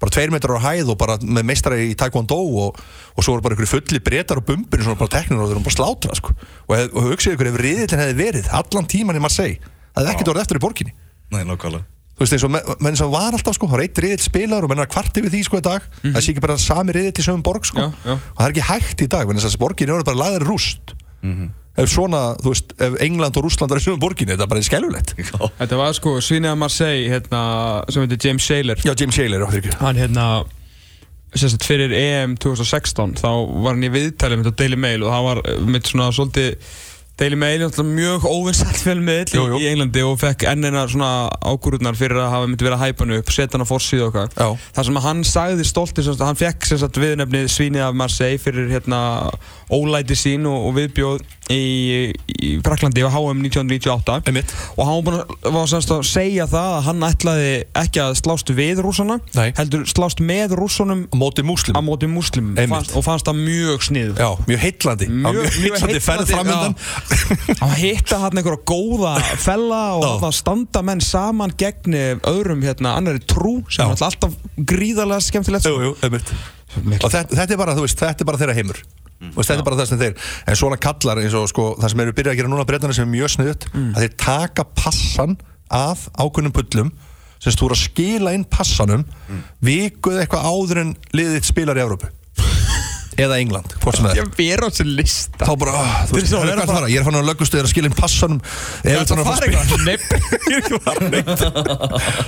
Bara tveir metrar á hæð og bara með meistari í taekwondo og, og svo voru bara einhverju fulli breytar og bumbur svona bara teknir og þeir voru bara slátra sko. og, hef, og hugsið ykkur ef riðillin hefði verið allan tíman í Marseille það hefði ekkert orðið eftir í borginni. Nei, nákvæmlega þú veist eins og menn sem var alltaf sko, það var eitt riðill spilar og menn er að kvart yfir því sko í dag. Það sé ekki bara sami riðill í sögum borg sko. Já, já. og það er ekki hægt í dag, menn þess að borgin er bara laðir rúst. Ef svona, þú veist, ef England og Rússland er í sögum borginni, þetta er bara skelvilegt Þetta var sko svinið að Marseille hérna, sem heitir James Saylor. Já, James Shaler, hann hérna sérst, fyrir EM 2016 þá var hann í viðtæli mitt á Daily Mail og það var eh, mitt svona svolítið Daily Mail er mjög óvinnsall fjölmiðl Jú, jú. í, Englandi og fekk ennina svona ákvörðunar fyrir að hafa myndi verið að hæpa hann upp, setja hann á Já. eitthvað. Það sem hann sagði sagt, hann fekk sem sagt viðnefnið svínið af Marseille fyrir hérna ólæti sín og, og viðbjóð í, í Fraklandi á HM 1998 Einmitt. og hann var búinn að, segja það að hann ætlaði ekki að slást við rússana Nei. heldur slást með rússunum á móti múslim og fannst það mjög snið Já, mjög heitlandi Mjög- mjög, heitlandi framöndan að hitta hann einhverja góða fella og þarna standa menn saman gegn öðrum hérna annari trú sem er alltaf gríðarlega skemmtilegt Jú, jú, einmitt. Miklu. Og þetta, þetta er bara, þú veist, þetta er bara þeirra heimur. Mm. Þetta er bara það sem þeir En svona kallar eins og sko, það sem eru byrjað að gera núna breytana sem er mjög sniðut að þeir taka passan af ákunnum pullum sem þú eru að skila inn passanum vikuð eitthvað áður en liðið spilar í Evrópu eða England, hvort sem það er. Ég vera á þessu lista. Þá bara, ah, þú veist, Þetta er svo- hvað er það að fara? Ég er fann að löggustuður að skila inn passanum Ég að er að fara að eitthvað Nei, ég að fara neitt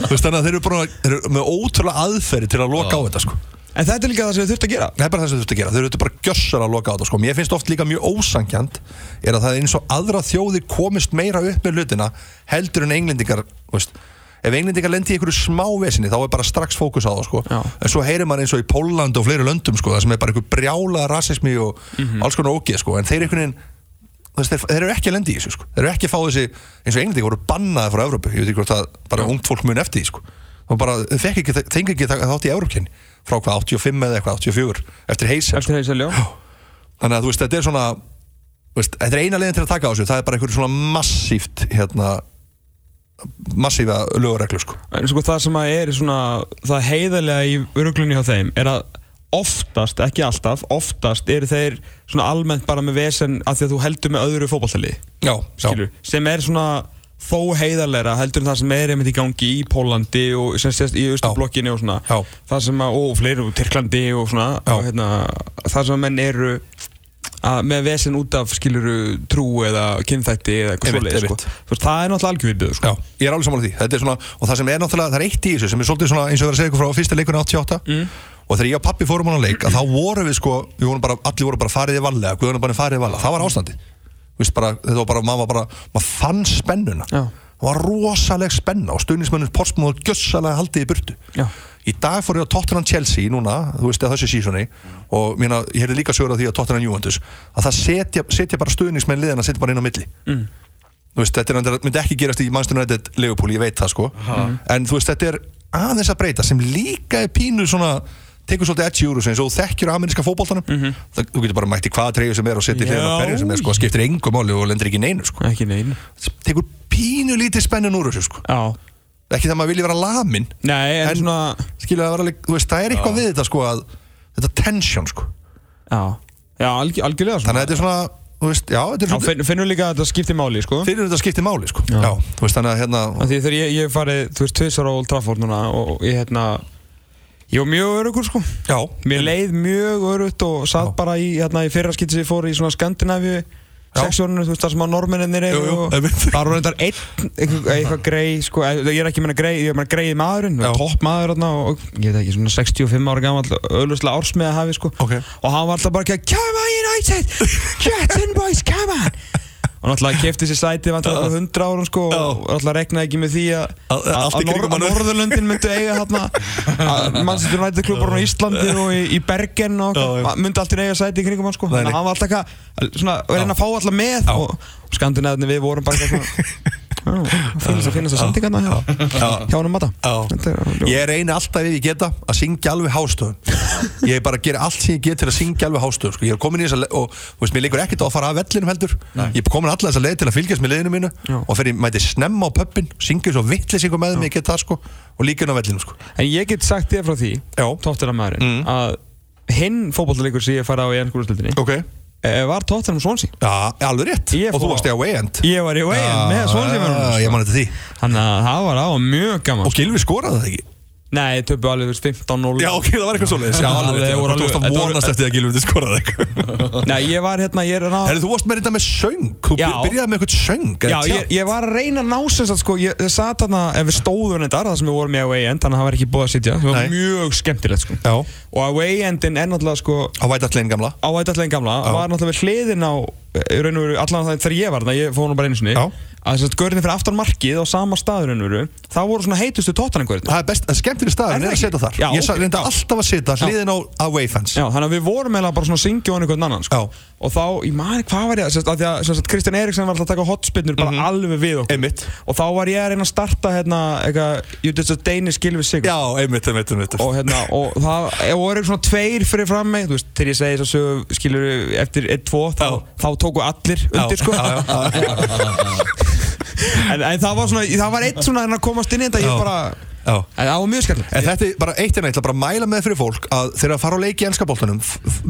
Þú veist, þannig að þeir eru bara þeir eru með ótrúlega aðferði til að loka á þetta sko. En þetta er líka það sem við þurfum að gera. Það er bara það sem þú þurft að gera, þeir eru bara gjössar að loka á þetta sko. Mér finnst oft líka mjög ósangjant er að það er eins og aðra þjóðir komist meira upp með hlutina heldur en englendingar þú veist. Ef englendingar lendi í einhverju smá vesinni þá er bara strax fókus á það sko. En svo heyrir maður eins og í Póland og fleiri löndum sko, það sem er bara einhver brjála rasismi og Mhm. alls konar ógeð sko. En þeir, veist, þeir, þeir eru ekki að lendi í þessu sko. Þeir eru ekki að fá þessi eins og englendingar voru bannaði frá Evrópu Ég veit ekki hvort það bara ungt fólk mun eftir því sko. Það fengi ekki, ekki þátt í Evrópkenni frá hvað 85 eða eitthvað, 84 eftir heysel ljó þannig að veist, þetta er svona veist, þetta er eina leiðin til að taka á þessu það er bara einhverju svona massíft hérna, massífa lögureglu sko. En sko það sem að er svona það heiðarlega í uruglunni hjá þeim er að oftast, ekki alltaf, oftast eru þeir svona almennt bara með vesen að því að þú heldur með öðru skilur, sem er svona þó heiðarlegra heldur en það sem er einmitt í gangi í Pólandi og sem sést í Östublokkinni og svona. Já. það sem að, og fleiri og Tyrklandi og svona og, hérna, það sem að menn eru með vesen út af skiluru trú eða kynþætti eða eitthvað svoleið sko. það er náttúrulega algjörðið sko. já, ég er alveg samanlega því er svona, og það sem er náttúrulega, það er eitt í þessu sem er svolítið svona, eins og ég var að segja ykkur frá fyrsta leikurinn 88 Mm. og þegar ég og pappi fórum á hann leik að þá vorum við sko, við vorum bara, allir voru bara farið í vallega, Guðunum bara farið í vallega, það var ástandi bara, þetta var bara, maður var bara, maður fann spennuna Já. það var rosaleg spenna og haldið í dag fór ég á Tottenham Chelsea núna, þú veist, að þessu sísoni og mína, ég hefði líka sögur á því að Tottenham Juventus að það setja, setja bara stuðnismenn liðina setja bara inn á milli. Mm. veist, þetta er, myndi ekki gerast í Manchester United Liverpool, ég veit það sko. En þú veist, þetta er aðeins að breyta sem líka er pínu svona tekur svolítið edgi úr þessu eins og þú þekkjur ameríska fótboltanum. Það, þú getur bara mætt í hvaða treyju sem er og setja Já. hverju sem er sko, skiptir engu máli og lendir ekki neinu sko. tekur pínu lítið spennin úr þessu sko. Já. ekki það maður vilji vera lamin Nei, en, En- svona skilja það alveg, veist, það er eitthvað við þetta sko að þetta tension sko. Já, já alg, algjörlega svona. Þannig að þetta er svona, veist, já, er Já, finnur líka að þetta skiptir máli, sko. Fyrir þetta skiptir máli sko. Já. já, veist, þannig að hérna Af Því þegar ég, ég hef farið, þú veist, tvisar á Old Trafford núna og ég, hérna Ég var mjög örugur, sko. Já, Mér leið mjög örugt og satt Já. bara í, hérna, í fyrra skipti sem ég fór í svona Skandinavíu Sexjóninu, þú veist, þar sem að normenninir eru og. Það var reyndar einn, eitthvað, eitthvað grei, sko eh, Ég er ekki að meina grei, ég er að meina greið maðurinn. Topp maður, og ég veit ekki, svona 65 ára gammal Öðluslega ársmiða hafi, sko Ok. Og hann var alltaf bara ekki að Come on United, get in boys, come on Og náttúrulega kefti sér sæti vantar uh, 100 árum sko og náttúrulega reknaði ekki með því að Að- hann. Norðurlöndin myndu eiga Manchester United klubbar á Íslandi og í, í Bergen og myndi alltaf eiga sæti í kringum hann sko. Þannig að hann var alltaf eitthvað svona, að reyna að fá alltaf með og skandinaðinni við vorum bara eitthvað [LAUGHS] svona Finnast að finnast að sendingarna hjá hjá hann um mata Já. Ég reyni alltaf ef ég geta að syngja alveg hástöðum. Ég bara gera allt sem ég get til að syngja alveg hástöðum sko. Ég er komin í þess að og þú veist, mér líkur ekkert á að fara af vellinum heldur. Ég er komin allar þess að leið til að fylgjast með leiðinu mínu Já. og fyrir mæti snemma á pöppin syngja svo vittlisingu með mig, sko og líka inn á vellinum sko. En ég get sagt þér frá því Já. Tottenham maðurinn Mm. að hinn fótballleikur sem ég fara á í ennskúrastildinni Ok var Tottenham Swansea? Já, alveg rétt. Ég Og þú fór- varst í away end. Ég var í Wayne með sko. því. Þannig að það var á mjög gaman Og Gilvi skoraði það ekki Nei, töpu alveg veist, 15-0 Já, ok, það var eitthvað svoleiðis. Já, alveg rétt voru voru- vonast eftir að Gilvi þetta skoraði eitthvað [LAUGHS] Nei, ég var hérna, ég er að Herri, þú varst með þetta með söng. Þú byrjaði með eitthvað söng Já, ég, ég var að reyna að ná sem sagt sko, ég, satt þarna, ef við stóðum þetta, það sem við vorum í away end, þannig að það var ekki búið að sitja, það var mjög skemmtilegt sko. Já, Og away endin er náttúrulega sko, á Vætartlegin gamla. Á ættallegin að sem sagt, görðin fyrir aftan markið á sama staður raun og veru, það voru svona heitustu tóttanangörðin. Það er best, það er skemmtileg staður Er að setja þar. Já, Ég reynda alltaf að setja hliðin á away fans. Já, þannig að við vorum eiginlega bara svona að syngja á einhvern annan sko. Já. og þá, ég maður, hvað var ég að, að, Kristján Eriksson var alltaf að taka hotspinnur bara alveg við okkur. Einmitt. og þá var ég að reyna að starta hérna, eitthvað, Danish skill with Sigur Já, einmitt, einmitt, einmitt og hérna, og það voru svona tveir fyrir fram mig þú veist, þegar ég segi þess að skilur eftir 1-2, þá, Já. þá tóku allir undir, sko já, já, já. [LAUGHS] en, en það var svona, það var eitt svona að komast inn í þetta, Já. ég bara Já. Það var mjög skemmtilegt. En þetta er bara eitt en eitt, að bara mæla með fyrir fólk að þegar að fara á leiki í ennskapoltanum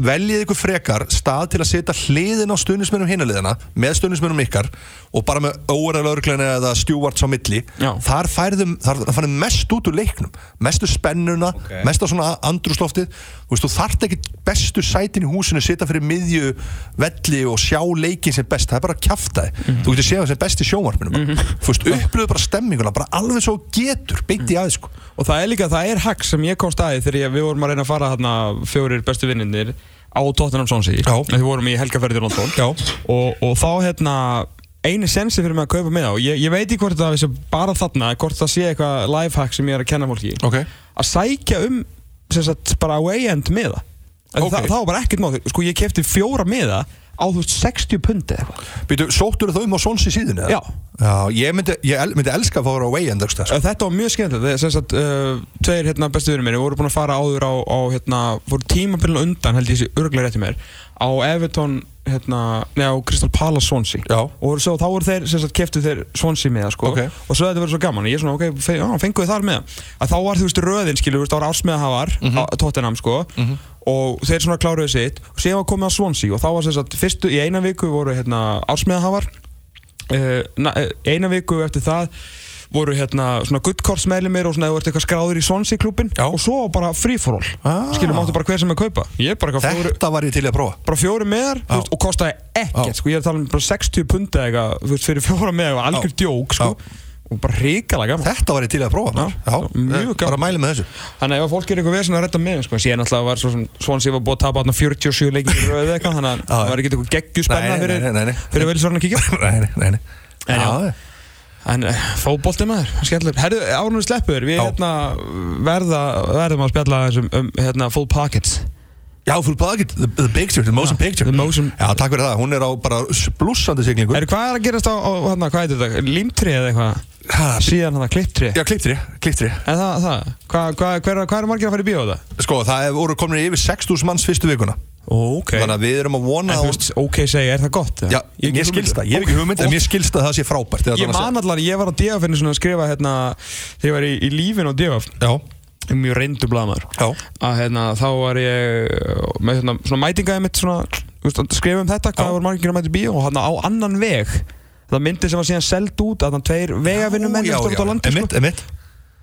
veljið ykkur frekar stað til að setja hliðin á stuðnismennum hinaliðina með stuðnismennum ykkar og bara með óverðalörgleina eða stjúvarts á milli. Já. þar færðum, þar færðum mest út úr leiknum mestu spennuna, Ok. mest á svona andrúsloftið þú veist, þú þarft ekki bestu sætin í húsinu setja fyrir miðju velli og sjá leikin sem best, það er bara að kjafta þið þú getur séð það sem best í sjónvarpinu þú veist, upplöðu bara stemminguna, bara alveg svo getur, beint í aðeins sko Og það er líka, það er hack sem ég kom staði þegar ég, við vorum að reyna að fara hérna fjórir bestu vinninir á Tottenham Já. Við vorum í helgaferði í London Já. og, og þá hérna eini sensi fyrir mig að kaupa með á ég, ég veit ekki hvort það sé bara þarna hvort það sé eitthvað lifehack sem ég er að kenna fólki Ok. að sækja um sagt bara away end Ok. það, það var bara ekkert máð sko ég kefti fjóra miða á þú veist 60 pundi eða eitthvað Býtu, sóttur þau um á Sons í síðan? Já. Já, ég myndi, ég el, myndi elska að vera á way end sko. Þetta var mjög skemmtilegt, þegar sem sagt uh, tveir hérna bestu vinnir mér, voru búin að fara áður á, á hérna, voru tímabilinu undan held ég sé örglega rétti mér, á Everton hérna, neða Crystal Palace Swansea Já. og svo, þá voru þeir, sem sagt, keftu þeir Swansea með það, sko, Ok. og svo þetta verið svo gaman ég er svona, ok, fe, já, fenguðu þar með að þá var þú veist röðin, skilur, þú veist, þá var ásmiðahafar mm Mhm. -hmm. Tottenham, sko og þeir svona kláruðu sitt og síðan var komið á Swansea og þá var sem sagt, fyrstu, í eina viku voru hérna ásmiðahafar uh, eina viku eftir það voru hérna svona guttkortsmeðlumir og svona þú ert eitthvað skráður í Swansea klubin Já. og svo bara free for all Ah. skilur máttu bara hver sem er kaupa ég bara Þetta var ég til að prófa bara fjóri meðar veist, og kostaði Já. ekkert sko ég er að tala um bara 60 pundi eitthvað fyrir fjóra meðar og algjör Já. djók sko Já. og bara hrikalega gaman Þetta var ég til að prófa maður. Já, mjög eh, gaman. Bara mæla með þessu Þannig að ef fólk er eitthvað vesen að redda með sko, síðan alltaf var Swansea var búið að tapa þarna 47 leikir í röðu eitthvað þannig að Já, það já. var ekki eitthvað geggju spenna Nei, nei, fyrir, nei, nei, nei. fyrir velsvarn að kíkja [LAUGHS] En fótbolti maður, skemmtileg Herru, árunum sleppur, við hérna verða, verðum að spjalla um, um hérna, full pockets. Já, full pocket, the, the picture, the motion Já, picture. the motion- Já, takk fyrir það, hún er á bara blúsandi siglingu. Herru, hvað er að gerast á, á hérna, hvað heitir þetta, límtri eða eitthvað? Ha, Síðan hérna, klipptri Já, klipptri, klipptri En það, það, hvað hva, hva, hva er margir að fara í bíó það? Sko, það er- voru komin yfir 6.000 manns fyrstu vikuna Ok. Þannig að við erum að vona En þú veist, ok segja, er það gott? Já, mér skilst það, ég hef ekki hugmynd En mér skilst það að það sé frábært Ég man allar, ég var á DF-inu svona að skrifa hérna Þegar ég var í, í lífin á DF Já, Mjög reyndu blaðmaður já, að hérna, þá var ég með hérna, svona mætingaði mitt svona, veist, skrifa um þetta, hvað Já. voru margir að mæta í bíó og hérna á annan veg það myndi sem var síðan seld út að þann tveir vegavinnum menn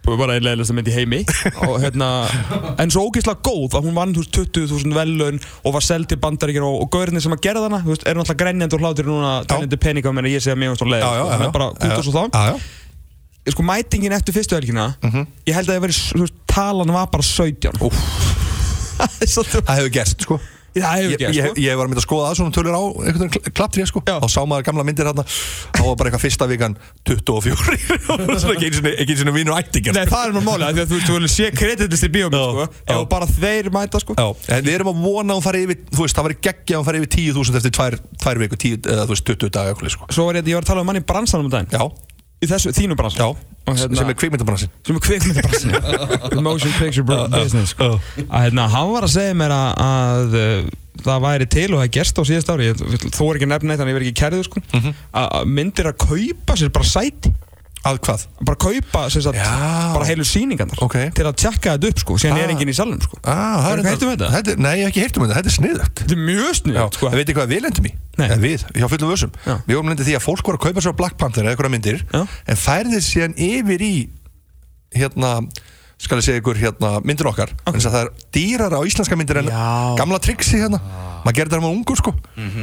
sko. bara einlega mynd í heimi. Og hérna, en svo ógeðslega góð að hún vann þú veist 20.000 velun og var seld til bandaríkina og, og gaurinn sem að gera þarna veist, er náttúrulega grenjandi og hlátur núna tælindi peninga meðan ég sé að mér varst á leið Já, já, Þannig já að bara út og svo þá sko mætingin eftir fyrstu helgina Mhm. ég held að ég veri, þú veist, talan var bara 17 Úff. [LAUGHS] það er svolítið Það hefur gerst, sko það hefur ég, sko ég var að mynda að skoða að svona tölur á einhvern veginn klapptrið sko Já. og sá maður gamla myndir hérna þá var bara eitthvað fyrsta vikan 24 [LAUGHS] svona ekki eins og ekki eins og vinur ættingar Nei, það er nú máli, af því að þú þú vilja sé kreditlist í bíómið, sko, já. ef bara þeir mæta, sko. Já, en við erum að vona að hún fari yfir þú veist, það væri geggja að hún fari yfir 10.000 eftir tvær, tvær viku, 10, eða þú veist, 20 daga sko. Svo var ég, ég var að tala um mann í bransanum um daginn. Já, í þessu, þínu bransi. Já, Og hérna- sem er kvikmyndabransin. Sem er kvikmyndabransin. [LAUGHS] The Motion Picture Business. Sko. að hérna, hann var að segja mér að, að uh, það væri til og það gerst á síðast ári. Ég þú er ekki nefn neitt, þannig ég verð ekki kærið sko, Mhm. að að myndir að kaupa sér bara sæti Að hvað? bara kaupa sem sagt, Já. bara heilu sýningarnar Ok. til að tjekka þetta upp sko, síðan Ah. er enginn í salnum sko. Ah, Hefurðu reyndar- heyrt um þetta? þetta? Nei, ég hef ekki heyrt um þetta, þetta er sniðugt þetta er mjög Já, snuð sko. en veitir hvað við lendum í? Nei. Eða við, hjá fullum vössum Já. Við vorum lendið því að fólk var að kaupa á Black Panther eða eitthvað myndir Já. en færði síðan yfir í hérna, skal ég segja ykkur hérna, myndir okkar, okay. en það er dýrar á íslenska myndir en Já. gamla triksi hérna. Maður gerði það með ungu sko.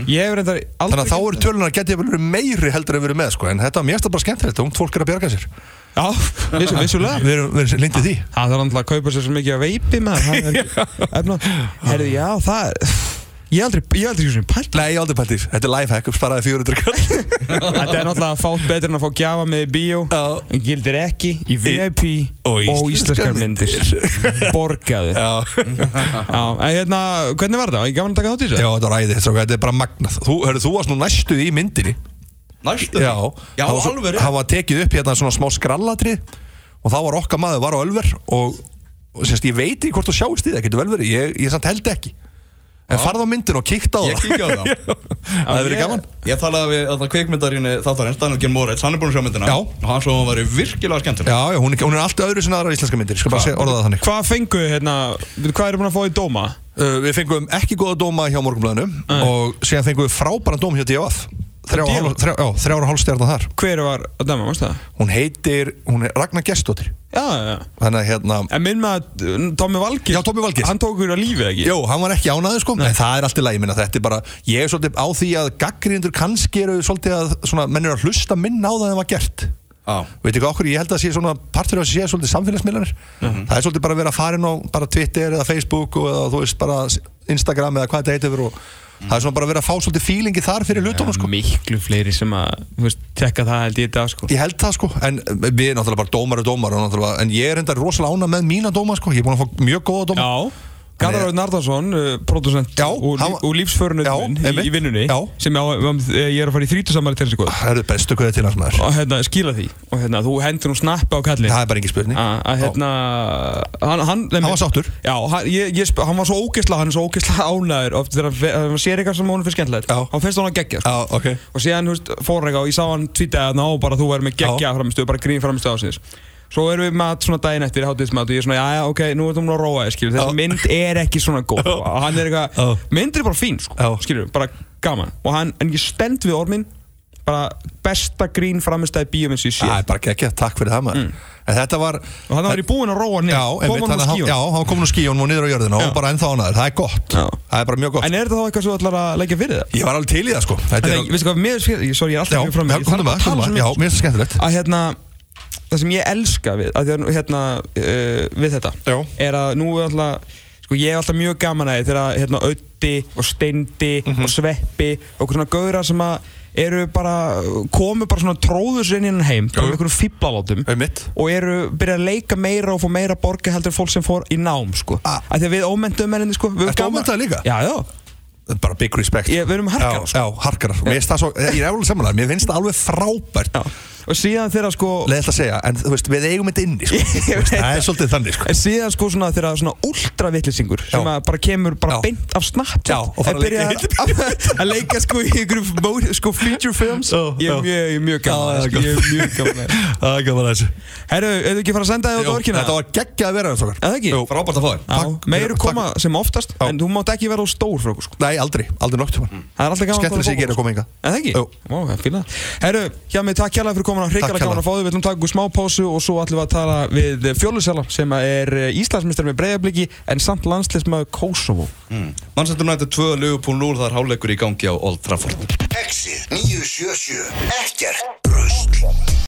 Ég hef reyndar aldrei þannig að þá eru tölunar getið vel verið meiri heldur en verið með sko. En þetta var mjög bara skemmtilegt, ungt fólk er að bjarga sér. Já, vissu, vissulega. [LAUGHS] Við erum, við erum lindið því. Það þarf náttúrulega að kaupa sér svo mikið að veipi með það er [LAUGHS] Herði, já, það er Ég aldrei, ég aldrei svo sem pælt Nei, ég aldrei pælt í þessu. þetta er lifehack, sparaði 400 kall. [LAUGHS] Þetta er náttúrulega fátt betur en að fá gjafa með í bíó. Já. En gildir ekki í VIP og og íslenskar myndir. Borgaðu. Já, Já, en hérna, hvernig var það? Ég gaf hann að taka þátt í Já, þessu? þetta var æðið, þetta er bara magnað. Þú, hörru, þú varst nú næstu í myndinni. Næstu? Já, Já, alveg Það var tekið upp hérna svona smá skrallatri Og þá var okkar maður var á Ölver Og, og sérst, ég veit ekki hvort þú sjáist í það Getur vel verið, ég, ég samt held ekki En farð á myndin og kíkta á Ég það. kíkja á það. [LAUGHS] Það hefur verið ég- gaman. Ég talaði við þarna kvikmyndarinni þáttarins Daniel G. Moritz, hann er búin að sjá myndina. Já. og hann svo hann væri virkilega skemmtileg. Já, já, hún er, hún er alltaf öðru sinna aðra íslenska myndir Ég skal bara segja orða það þannig. Hvað fengu, hérna, hvað eru búin að fá í dóma? uh, Við fengum ekki góða dóma hjá morgunblæðinu Og síðan fengum við frábæran dóm hjá D.A.F. Þrjá og hálf- þrjá- já, þrjár og hálfstjarnar þar. Hver var að dæma, varst það? Hún heitir, hún er Ragnar Gestóttir Já, já, Þannig að hérna En minn með að uh, Tommi Valgir Já, Tommi Valgeirs. Hann tók ykkur að lífið ekki? Jó, hann var ekki ánaður sko. En það er allt í lagi, minna þetta er bara Ég er svolítið á því að gaggríndur kannski eru svolítið að svona, menn eru að hlusta minna á það en var gert. Já. Veitir hvað okkur, ég held að sé svona partur af þessu sé svolítið samfélagsmiðlanir Instagram eða hvað þetta heitir og það er svona bara að vera að fá svolítið feelingi þar fyrir hlutunum sko. Miklu fleiri sem að, veist, tekka það held ég dag, sko. Ég held það sko, en við erum náttúrulega bara dómar og dómar og en ég er enda rosalega ána með mína dóma sko, ég er búin að fá mjög góða dóma. Já Garðar uh, producent Já, og, líf, og lífsförunum í, í vinnunni Já. sem á, um, ég er að fara í þrítusamari til þessu góð Það eru bestu kveðið til hans maður. Og hérna skila því. Og hérna þú hendur hún snappi á kallin Það er bara engin spurning. Að að, hérna hann, hann, Hann var sáttur. já, hann, ég, ég, hann var svo ógeðsla hann er svo ógeðsla [LAUGHS] ánæður oft þegar hann sér eitthvað sem hún finnst skemmtilegt. Hann finnst hann að gegja. Já, ok. Og síðan þú veist, fór eitthvað og ég sá hann tvítið að ná bara þú verður með geggja framistuð bara grín framistuð á síðan svo erum við mat svona daginn eftir hátíðismat og ég er svona, já, ok, nú ertum við að róa þér, skilur þessi mynd er ekki svona góð og hann er eitthvað, mynd er bara fín, sko, skilur, bara gaman. Og hann, en ég stend við ormin bara besta grín framistæði bíóminn sem ég sé. Það er bara geggja, takk fyrir það maður. En þetta var og hann var í búin að róa niður kom hann hann- skíun Já, hann kom nú skíun og niður á jörðina og bara ennþá ánæður, það er gott. Já. Það er bara mjög gott. En er þetta þá eitthvað sem þú ætlar að leggja fyrir það? Ég var alveg til í það sko. Þetta Nei, er veistu hvað, mér, sorry, ég er alltaf ekki fram já, komdu með, komdu með Já, mér finnst það skemmtilegt. Að hérna það sem ég elska við, að hérna uh, við þetta, Já. er að nú er alltaf, sko ég er alltaf mjög gaman að því þegar hérna Öddi og Steindi Mhm. og Sveppi og svona gauðra sem að eru bara, komu bara svona tróður sér inn í hennan heim, bara með einhverjum fíblalátum Einmitt og eru byrjað að leika meira og fá meira borga heldur fólk sem fór í nám sko. Ah. að því að við ómentum menninni sko, við höfum Ertu gaman- ómenntaður líka? Já, já, Bara big respect Ég- við erum harkarar, Já, sko. það Ég er alveg samanlega Mér finnst það alveg frábært já. og síðan þegar sko Leðilt að segja En þú veist, við eigum þetta inni sko. [LAUGHS] Veist, Það er svolítið þannig sko. En síðan sko svona þegar svona ultravittlisingur sem bara kemur bara beint af Já, og fara er að leika sko í mo- sko feature films ég er mjög, gaman ég er mjög gaman. [LAUGHS] Það er gaman þessu Herru, hefur ekki fara að senda þig á orkina? Þetta var geggjað að vera þess okkar. Frábært að fá þér Takk. koma sem oftast en þú mátt ekki vera á stór aldrei, aldrei nokk tíma Það er alltaf gaman Skemmtileg sig ég er að koma hinga Eða ekki? Jú. Ó, það er fíla Herru, hjá mig takk kjærlega fyrir komin Hrikalega Takk gaman að fá þig. Við ætlum að taka okkur smá pásu og svo ætlum við að tala við Fjólusela sem er Íslandsmyndstar með breyðabliki en samt landslismæður Kosovo. Mannsættur nættu 2 Liverpool 0 Það er hálfleikur í gangi á Old Trafford. Exit 977 Ekkert